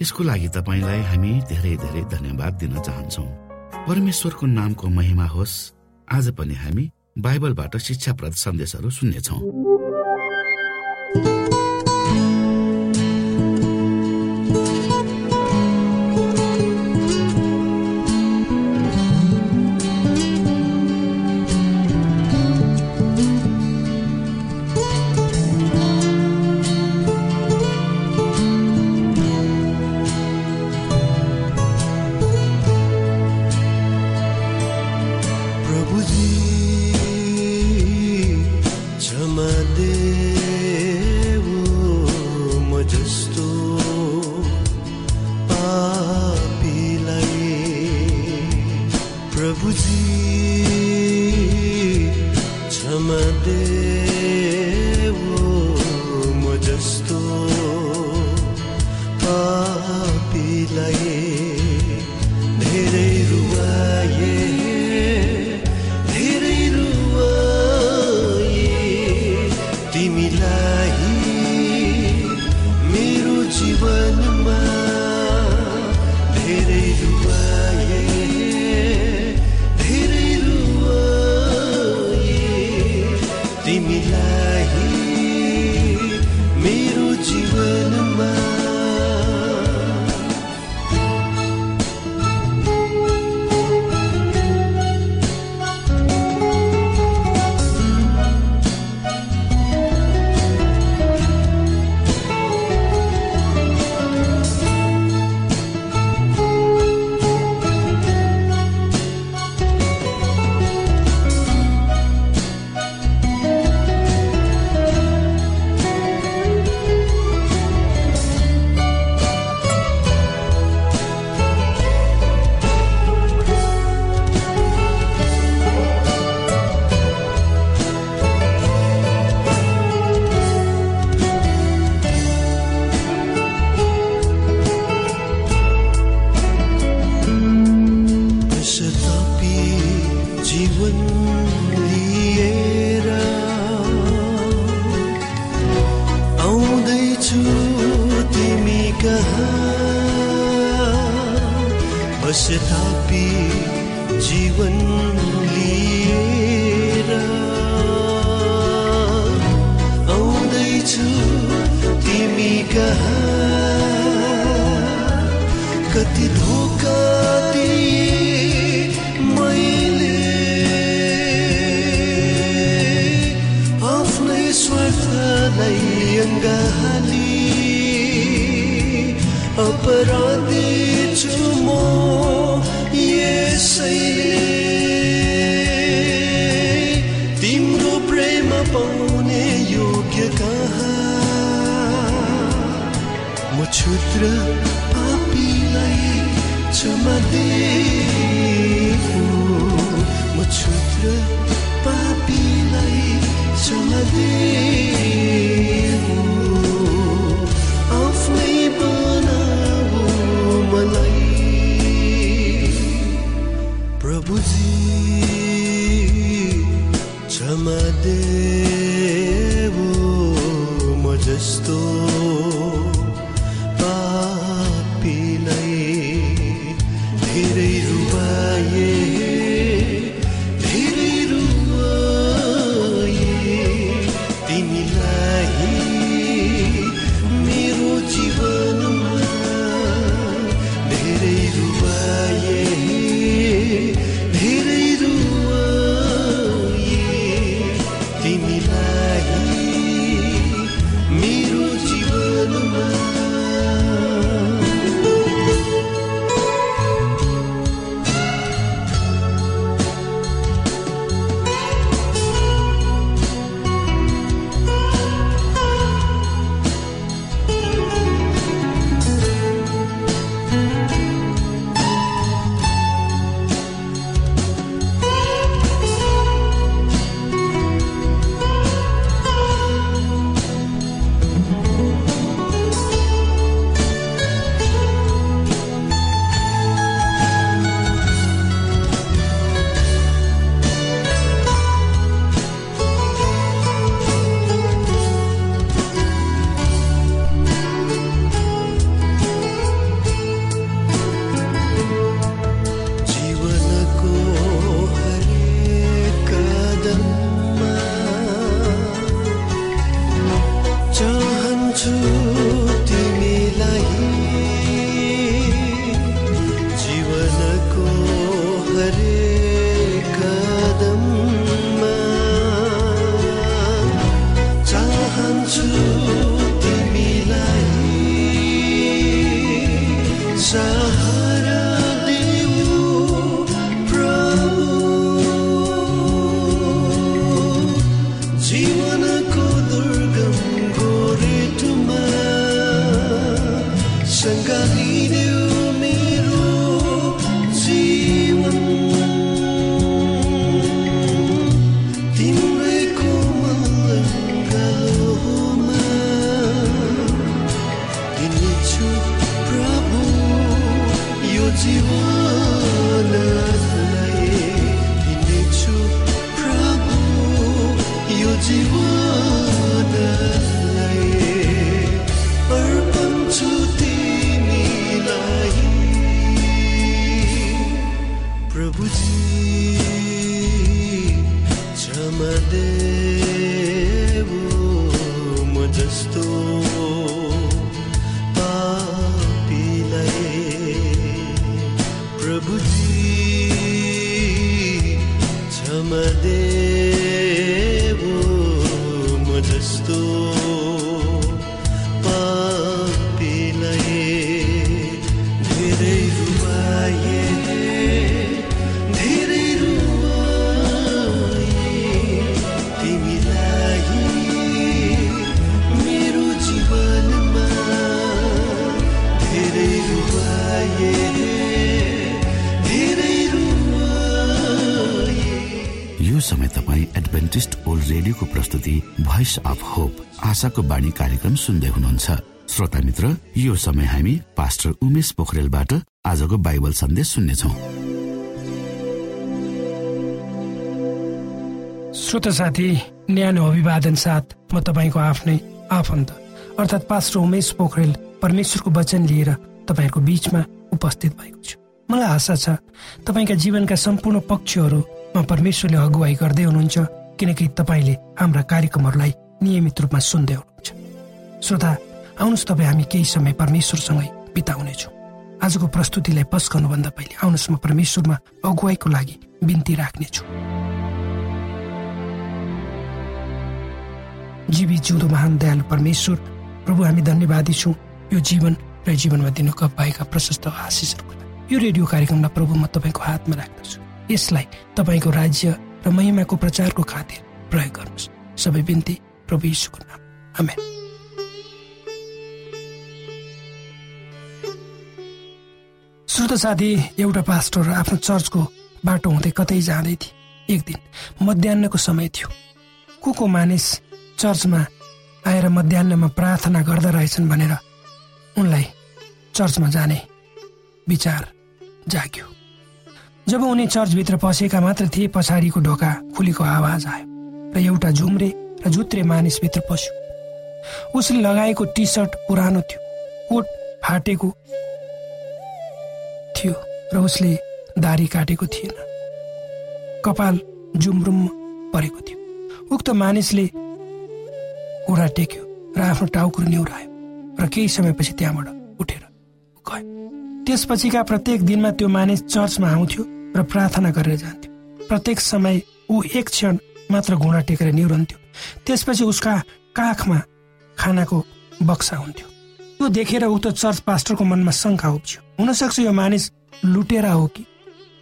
यसको लागि तपाईँलाई हामी धेरै धेरै धन्यवाद दिन चाहन्छौ। परमेश्वरको नामको महिमा होस्। आज पनि हामी बाइबलबाट शिक्षाप्रद सन्देशहरू सुन्नेछौँ। कति जस्तो आशाको बाणी कार्यक्रम सुन्दै हुनुहुन्छ। श्रोता मित्र यो समय हामी पास्टर उमेश पोखरेलबाट आजको बाइबल सन्देश सुन्नेछौ। श्रोत साथी न्यानो अभिवादन साथ म तपाईँको आफ्नै आफन्त अर्थात् पास्टर उमेश पोखरेल परमेश्वरको वचन लिएर तपाईँहरूको बीचमा उपस्थित भएको छु। मलाई आशा छ तपाईँका जीवनका सम्पूर्ण पक्षहरूमा परमेश्वरले अगुवाई गर्दै हुनुहुन्छ किनकि तपाईँले हाम्रा कार्यक्रमहरूलाई नियमित रूपमा सुन्दै हुनुहुन्छ। श्रोता आउनुहोस् तपाईँ हामी केही समय परमेश्वरसँगै बिताउनेछौँ। आजको प्रस्तुतिलाई पस्कनुभन्दा पहिले आउनुहोस् म परमेश्वरमा अगुवाईको लागि बिन्ती राख्नेछु। जीवी जिउँदो महान दयालु परमेश्वर प्रभु हामी धन्यवादी छौँ। यो जीवन र जीवनमा दिनु भएका प्रशस्त आशिषहरूको। यो रेडियो कार्यक्रमलाई प्रभु म तपाईँको हातमा राख्दछु। यसलाई तपाईँको राज्य र महिमाको प्रचारको खातिर प्रयोग गर्नुहोस्। सबै बिन्ती प्रभु यीशुको नाम। आमेन। श्रोत साथी एउटा पास्टर आफ्नो चर्चको बाटो हुँदै कतै जाँदै थिए। एक दिन मध्याहको समय थियो। को को मानिस चर्चमा आएर मध्याहमा प्रार्थना गर्दा रहेछन् भनेर उनलाई चर्चमा जाने विचार जाग्यो। जब उनी चर्चभित्र पसेका मात्र थिए पछाडिको ढोका खुलेको आवाज आयो र एउटा झुम्रे र जुत्रे मानिसभित्र पस्यो। उसले लगाएको टी सर्ट पुरानो थियो कोट फाटेको थियो र उसले दारी काटेको थिएन। कपाल जुमरुम परेको थियो। उक्त मानिसले घुँडा टेक्यो र आफ्नो टाउको निहुरायो र केही समयपछि त्यहाँबाट उठेर गयो। त्यसपछिका प्रत्येक दिनमा त्यो मानिस चर्चमा आउँथ्यो र प्रार्थना गरेर जान्थ्यो। प्रत्येक समय ऊ एक क्षण मात्र घुँडा टेकेर निहुरन्थ्यो। त्यसपछि उसका काखमा खानाको बक्सा हुन्थ्यो। त्यो देखेर उक्त चर्च पास्टरको मनमा शङ्का उब्जियो। हुनसक्छ यो मानिस लुटेर हो कि?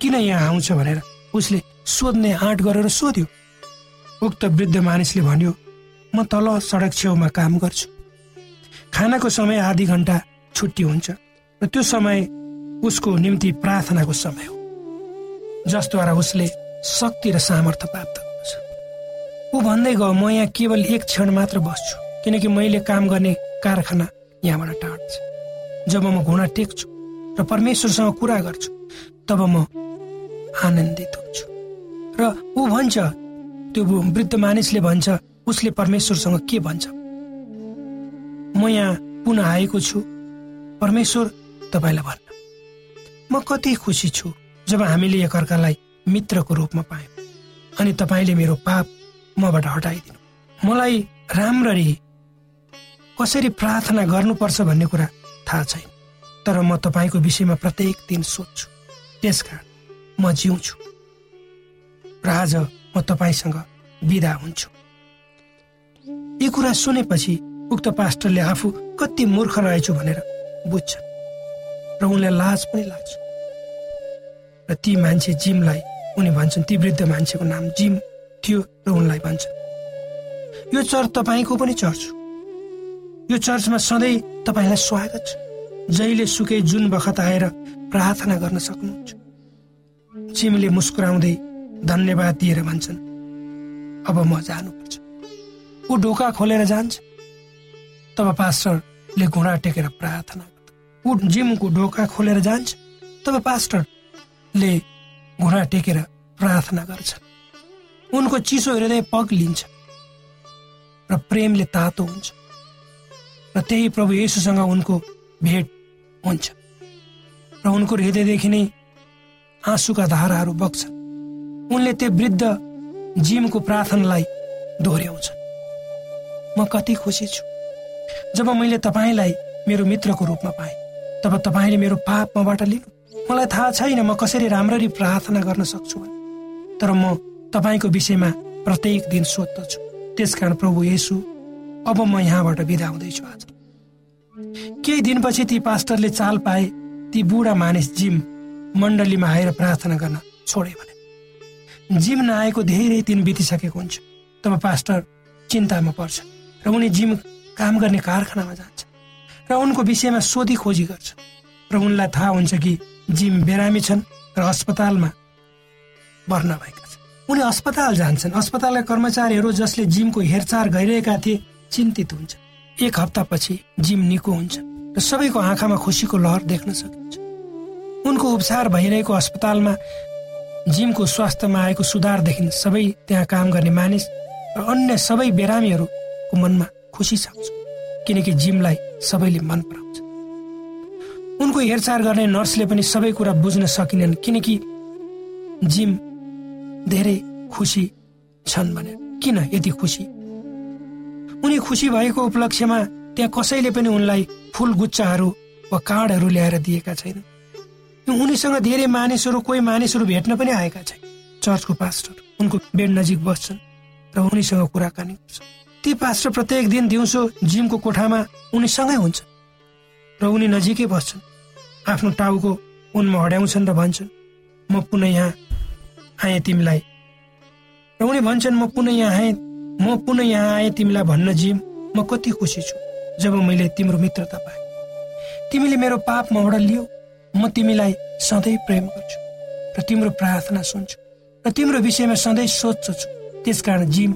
किन यहाँ आउँछ भनेर उसले सोध्ने आँट गरेर सोध्यो। उक्त वृद्ध मानिसले भन्यो म तल सडक छेउमा काम गर्छु। खानाको समय आधी घन्टा छुट्टी हुन्छ र त्यो समय उसको निम्ति प्रार्थनाको समय हो। जसद्वारा उसले शक्ति र सामर्थ्य प्राप्त ऊ भन्दै गयो म यहाँ केवल एक क्षण मात्र बस्छु किनकि मैले काम गर्ने कारखाना यहाँबाट टाढा छ जब म घुँडा टेक्छु र परमेश्वरसँग कुरा गर्छु तब म आनन्दित हुन्छु। र ऊ भन्छ त्यो वृद्ध मानिसले भन्छ उसले परमेश्वरसँग के भन्छ? म यहाँ पुनः आएको छु। परमेश्वर तपाईँलाई भन्न। म कति खुसी छु जब हामीले एकअर्कालाई मित्रको रूपमा पायौँ। अनि तपाईँले मेरो पाप मबाट हटाइदिनु। मलाई राम्ररी कसरी प्रार्थना गर्नुपर्छ भन्ने कुरा थाहा छैन तर म तपाईँको विषयमा प्रत्येक दिन सोध्छु। त्यसकारण म जिउँछु र आज म तपाईँसँग विदा हुन्छु। यी कुरा सुनेपछि उक्त पास्टरले आफू कति मूर्ख रहेछु भनेर बुझ्छ र उनलाई लाज पनि लाग्छ। र ती मान्छे जिमलाई उनी भन्छन् ती वृद्ध मान्छेको नाम जिम। थियो र उनलाई भन्छ। यो चर्च तपाईँको पनि चर्च हो। यो चर्चमा सधैँ तपाईँलाई स्वागत छ। जहिले सुकै जुन बखत आएर प्रार्थना गर्न सक्नुहुन्छ। जिमले मुस्कुराउँदै धन्यवाद दिएर भन्छन् अब म जानुपर्छ। ऊ ढोका खोलेर जान्छ। तब पास्टरले घुँडा टेकेर प्रार्थना ऊ जिमको ढोका खोलेर जान्छ। तब पास्टरले घुँडा टेकेर प्रार्थना गर्छ उनको चिसो हृदय पग लिन्छ र प्रेमले तातो हुन्छ र त्यही प्रभु येसुसँग उनको भेट हुन्छ र उनको हृदयदेखि नै आँसुका धाराहरू बग्छ। उनले त्यो वृद्ध जिमको प्रार्थनालाई दोहोऱ्याउँछ। म कति खुसी छु जब मैले तपाईँलाई मेरो मित्रको रूपमा पाएँ तब तपाईँले मेरो पाप मबाट लिनु। मलाई थाहा छैन म कसरी राम्ररी प्रार्थना गर्न सक्छु भने तर म तपाईँको विषयमा प्रत्येक दिन सोध्दछु। त्यसकारण प्रभु येसु अब म यहाँबाट बिदा हुँदैछु आज। केही दिनपछि ती पास्टरले चाल पाए ती बुढा मानिस जिम मण्डलीमा आएर प्रार्थना गर्न छोडे भने। जिम नआएको धेरै दिन बितिसकेको हुन्छ। तब पास्टर चिन्तामा पर्छ र उनी जिम काम गर्ने कारखानामा जान्छ र उनको विषयमा सोधी खोजी गर्छ। र उनलाई थाहा हुन्छ कि जिम बिरामी छन् र अस्पतालमा भर्ना भएका उनी अस्पताल जान्छन्। अस्पतालका कर्मचारीहरू जसले जिमको हेरचाह गरिरहेका थिए चिन्तित हुन्छ। एक हप्तापछि जिम निको हुन्छ र सबैको आँखामा खुसीको लहर देख्न सकिन्छ। उनको उपचार भइरहेको अस्पतालमा जिमको स्वास्थ्यमा आएको सुधारदेखि सबै त्यहाँ काम गर्ने मानिस र अन्य सबै बिरामीहरूको मनमा खुसी छाउँछ किनकि जिमलाई सबैले मन पराउँछ। उनको हेरचाह गर्ने नर्सले पनि सबै कुरा बुझ्न सकिनन् किनकि जिम धेरै खुसी छन् भने। किन यति खुसी उनी खुसी भएको उपलक्ष्यमा त्यहाँ कसैले पनि उनलाई फुल गुच्चाहरू वा कार्डहरू ल्याएर दिएका छैनन्। उनीसँग धेरै मानिसहरू कोही मानिसहरू भेट्न पनि आएका छैन। चर्चको पास्टर उनको बेड नजिक बस्छन् र उनीसँग कुराकानी गर्छन्। ती पास्टर प्रत्येक दिन दिउँसो जिमको कोठामा उनीसँगै हुन्छ र उनी नजिकै बस्छन्। आफ्नो टाउको उनमा हड्याउँछन् र भन्छन् म पुनः यहाँ आएँ तिमीलाई। र उनी भन्छन् म पुनः यहाँ आएँ। म पुनः यहाँ आएँ तिमीलाई भन्न जिम। म कति खुसी छु जब मैले तिम्रो मित्रता पाएँ। तिमीले मेरो पाप मबाट लियो। म तिमीलाई सधैँ प्रेम गर्छु र तिम्रो प्रार्थना सुन्छु र तिम्रो विषयमा सधैँ सोध्छु त्यसकारण जिम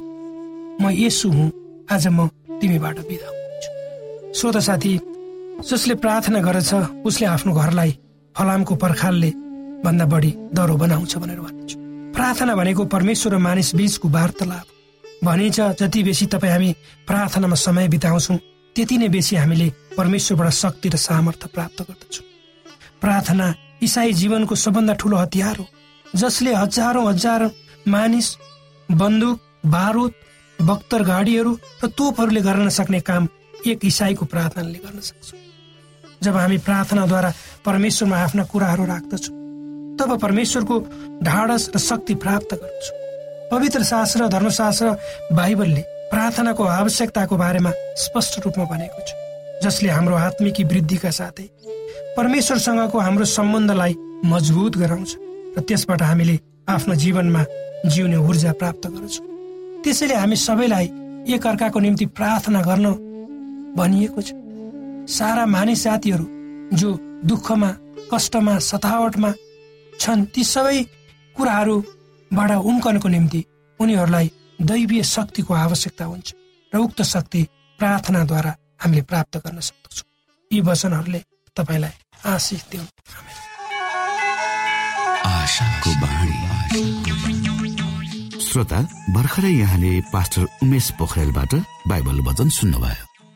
म यसु हुँ। आज म तिमीबाट बिदा हुन्छु। श्रोत साथी जसले प्रार्थना गरेछ उसले आफ्नो घरलाई फलामको पर्खालले भन्दा बढी दह्रो बनाउँछ भनेर भन्छु प्रार्थना भनेको परमेश्वर र मानिस बीचको वार्तालाप। भनिन्छ जति बेसी तपाईँ हामी प्रार्थनामा समय बिताउँछौँ त्यति नै बेसी हामीले परमेश्वरबाट शक्ति र सामर्थ्य प्राप्त गर्दछौँ। प्रार्थना इसाई जीवनको सबभन्दा ठुलो हतियार हो जसले हजारौँ हजार मानिस बन्दुक बारुद बख्तर गाडीहरू र तोपहरूले गर्न सक्ने काम एक इसाईको प्रार्थनाले गर्न सक्छ। जब हामी प्रार्थनाद्वारा परमेश्वरमा आफ्ना कुराहरू राख्दछौँ तब परमेश्वरको ढाडस र शक्ति प्राप्त गर्दछौँ। पवित्र शास्त्र धर्मशास्त्र बाइबलले प्रार्थनाको आवश्यकताको बारेमा स्पष्ट रूपमा भनेको छ जसले हाम्रो आत्मिकी वृद्धिका साथै परमेश्वरसँगको हाम्रो सम्बन्धलाई मजबुत गराउँछ र त्यसबाट हामीले आफ्नो जीवनमा जिउने ऊर्जा प्राप्त गर्छौँ त्यसैले हामी सबैलाई एक अर्काको निम्ति प्रार्थना गर्न भनिएको छ। सारा मानिस जातिहरू जो दुःखमा कष्टमा सतावटमा छन् ती सबै कुराहरूबाट उम्कनको निम्ति उनीहरूलाई दैवीय शक्तिको आवश्यकता हुन्छ र उक्त शक्ति प्रार्थनाद्वारा हामीले प्राप्त गर्न सक्दछौँ। यी वचनहरूले तपाईँलाई आशिष दिउन्। श्रोता भर्खरै यहाँले पास्टर उमेश पोखरेलबाट बाइबल वचन सुन्नुभयो।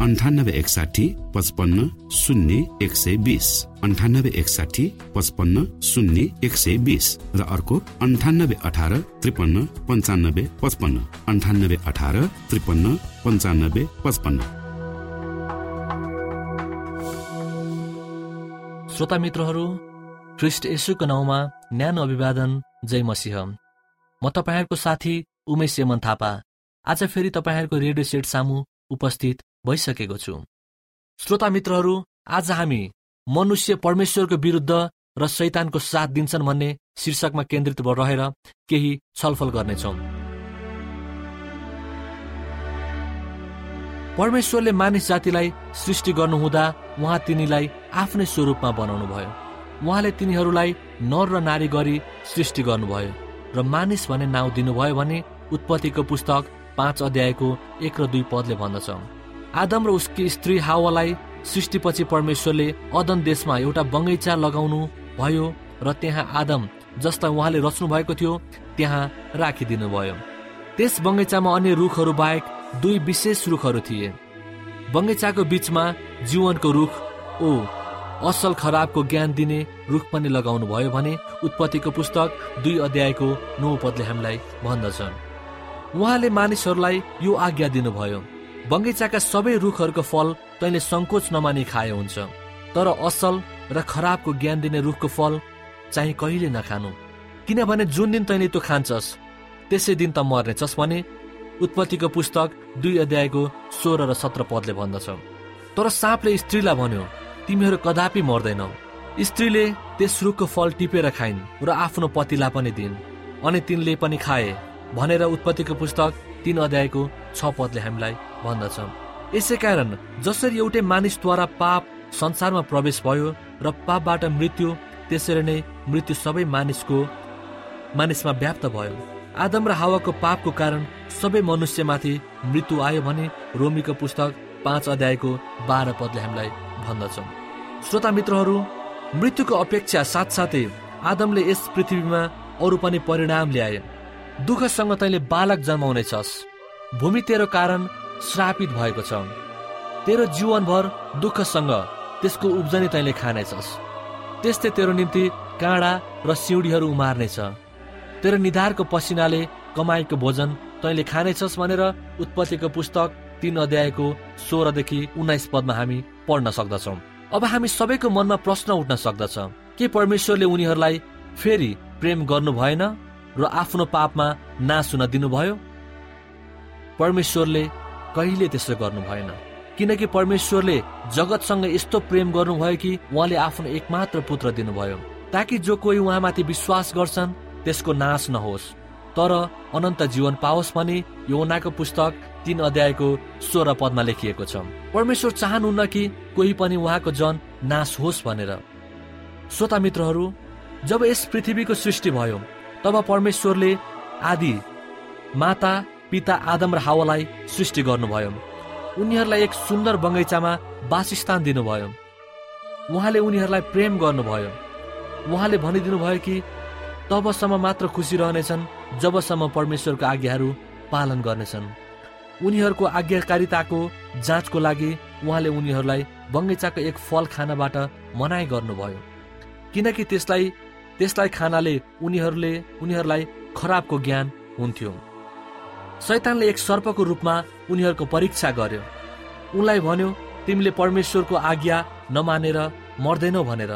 अन्ठानब्बे एकसाठी पचपन्न शून्य एक सय बिस अन्ठानब्बे एकसाठी पचपन्न शून्य एक सय बिस र अर्को अन्ठानब्बे अठार त्रिपन्न पन्चानब्बे पचपन्न. अन्ठानब्बे अठार त्रिपन्न पन्चानब्बे पचपन्न. श्रोता मित्रहरू ख्रिस्ट यसुको नाउँमा न्यानो अभिवादन जय मसिंह। म तपाईँहरूको साथी उमेश यमन थापा। आज फेरि तपाईँहरूको रेडियो सेट सामु उपस्थित भइसकेको छु। श्रोता मित्रहरू आज हामी मनुष्य परमेश्वरको विरुद्ध र शैतानको साथ दिन्छन् भन्ने शीर्षकमा केन्द्रित रहेर केही छलफल गर्नेछौँ। परमेश्वरले मानिस जातिलाई सृष्टि गर्नुहुँदा उहाँ तिनीलाई आफ्नै स्वरूपमा बनाउनु भयो उहाँले तिनीहरूलाई नर र नारी गरी सृष्टि गर्नुभयो र मानिस भन्ने नाउँ दिनुभयो भने उत्पत्तिको पुस्तक पाँच अध्यायको एक र दुई पदले भन्दछ। आदम र उसकी स्त्री हावालाई सृष्टिपछि परमेश्वरले अदन देशमा एउटा बगैँचा लगाउनु भयो र त्यहाँ आदम जसलाई उहाँले रच्नु भएको थियो त्यहाँ राखिदिनु भयो त्यस बगैँचामा अन्य रुखहरू बाहेक दुई विशेष रुखहरू थिए। बगैँचाको बीचमा जीवनको रुख ओ असल खराबको ज्ञान दिने रुख पनि लगाउनु भयो भने उत्पत्तिको पुस्तक दुई अध्यायको नौ पदले हामीलाई भन्दछ उहाँले मानिसहरूलाई यो आज्ञा दिनुभयो बगैँचाका सबै रुखहरूको फल तैँले सङ्कोच नमानी खाए हुन्छ। तर असल र खराबको ज्ञान दिने रुखको फल चाहिँ कहिले नखानु। किनभने जुन दिन तैँले त्यो खान्छस् त्यसै दिन त मर्नेछस् भने उत्पत्तिको पुस्तक दुई अध्यायको सोह्र र सत्र पदले भन्दछ। तर साँपले स्त्रीलाई भन्यो तिमीहरू कदापि मर्दैनौ। स्त्रीले त्यस रुखको फल टिपेर खाइन् र आफ्नो पतिलाई पनि दिइन् अनि तिनले पनि खाए भनेर उत्पत्तिको पुस्तक तीन अध्यायको छ पदले हामीलाई भन्दछ यसै कारण जसरी एउटै मानिसद्वारा पाप संसारमा प्रवेश भयो र पापबाट मृत्यु त्यसरी नै मृत्यु सबै मानिसको मानिसमा व्याप्त भयो। आदम र हावाको पापको कारण सबै मनुष्यमाथि मृत्यु आयो भने रोमीको पुस्तक पाँच अध्यायको बाह्र पदले हामीलाई भन्दछ श्रोता मित्रहरू मृत्युको अपेक्षा साथसाथै आदमले यस पृथ्वीमा अरू पनि परिणाम ल्याए। दुःखसँग तैँले बालक जन्माउनेछस्। भूमि तेरो कारण श्रापित भएको छ। तेरो जीवनभर दुःखसँग त्यसको उब्जनी तैँले खानेछस्। त्यस्तै तेरो निम्ति काँडा र सिउडीहरू उमार्नेछ। तेरो निधारको पसिनाले कमाएको भोजन तैँले खानेछस् भनेर उत्पत्तिको पुस्तक तीन अध्यायको सोह्रदेखि उन्नाइस पदमा हामी पढ्न सक्दछौँ। अब हामी सबैको मनमा प्रश्न उठ्न सक्दछ के परमेश्वरले उनीहरूलाई फेरि प्रेम गर्नु भएन र आफ्नो पापमा नाश हुन दिनुभयो? परमेश्वरले कहिले त्यसो गर्नु भएन। किनकि परमेश्वरले जगतसँग यस्तो प्रेम गर्नुभयो कि उहाँले आफ्नो एकमात्र पुत्र दिनुभयो। ताकि जो कोही उहाँमाथि विश्वास गर्छन् त्यसको नाश नहोस्। तर अनन्त जीवन पाओस् भने योनाको पुस्तक तीन अध्यायको सोह्र पदमा लेखिएको छ। परमेश्वर चाहनुहुन्न कि कोही पनि उहाँको जन नाश होस् भनेर। श्रोता मित्रहरू जब यस पृथ्वीको सृष्टि भयो तब परमेश्वरले आदि माता पिता आदम र हावालाई सृष्टि गर्नुभयो। उनीहरूलाई एक सुन्दर बगैँचामा वासस्थान दिनुभयो। उहाँले उनीहरूलाई प्रेम गर्नुभयो। उहाँले भनिदिनु भयो कि तबसम्म मात्र खुसी रहनेछन् जबसम्म परमेश्वरको आज्ञाहरू पालन गर्नेछन्। उनीहरूको आज्ञाकारिताको जाँचको लागि उहाँले उनीहरूलाई बगैँचाको एक फल खानाबाट मनाइ गर्नुभयो। किनकि त्यसलाई त्यसलाई खानाले उनीहरूले उनीहरूलाई खराबको ज्ञान हुन्थ्यो। शैतानले एक सर्पको रूपमा उनीहरूको परीक्षा गर्यो। उनलाई भन्यो तिमीले परमेश्वरको आज्ञा नमानेर मर्दैनौ भनेर।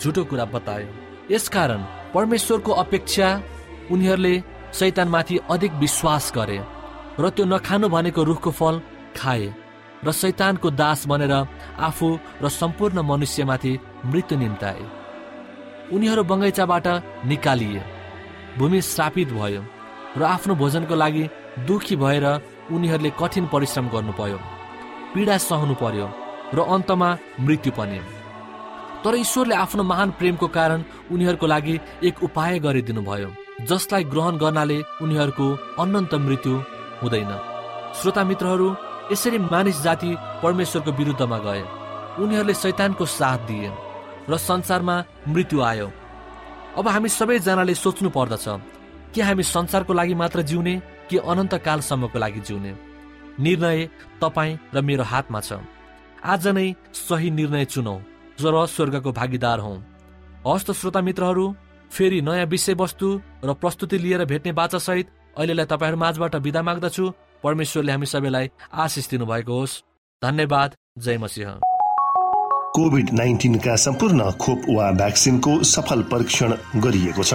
झुटो कुरा बतायो। यसकारण परमेश्वरको अपेक्षा उनीहरूले शैतानमाथि अधिक विश्वास गरे र त्यो नखानु भनेको रुखको फल खाए र शैतानको दास बनेर आफू र सम्पूर्ण मनुष्यमाथि मृत्यु निम्ताए। उनीहरू बगैँचाबाट निकालिए। भूमि श्रापित भयो र आफ्नो भोजनको लागि दुखी भएर उनीहरूले कठिन परिश्रम गर्नु पर्यो पीडा सहनु पर्यो र अन्तमा मृत्यु पनि। तर ईश्वरले आफ्नो महान प्रेमको कारण उनीहरूको लागि एक उपाय गरिदिनु भयो जसलाई ग्रहण गर्नाले उनीहरूको अनन्त मृत्यु हुँदैन। श्रोता मित्रहरू यसरी मानिस जाति परमेश्वरको विरुद्धमा गए। उनीहरूले शैतानको साथ दिए र संसारमा मृत्यु आयो। अब हामी सबैजनाले सोच्नु पर्दछ कि हामी संसारको लागि मात्र जिउने कि अनन्त कालसम्मको लागि जिउने। निर्णय तपाईँ र मेरो हातमा छ। आज नै सही निर्णय चुनौ र स्वर्गको भागीदार हौ। हस्त श्रोता मित्रहरू फेरि नयाँ विषयवस्तु र प्रस्तुति लिएर भेट्ने बाचासहित अहिलेलाई तपाईँहरू माझबाट विदा माग्दछु। परमेश्वरले हामी सबैलाई आशिष दिनुभएको होस्। धन्यवाद। जय मसिंह। कोभिड नाइन्टिनका सम्पूर्ण खोप वा भ्याक्सिनको सफल परीक्षण गरिएको छ।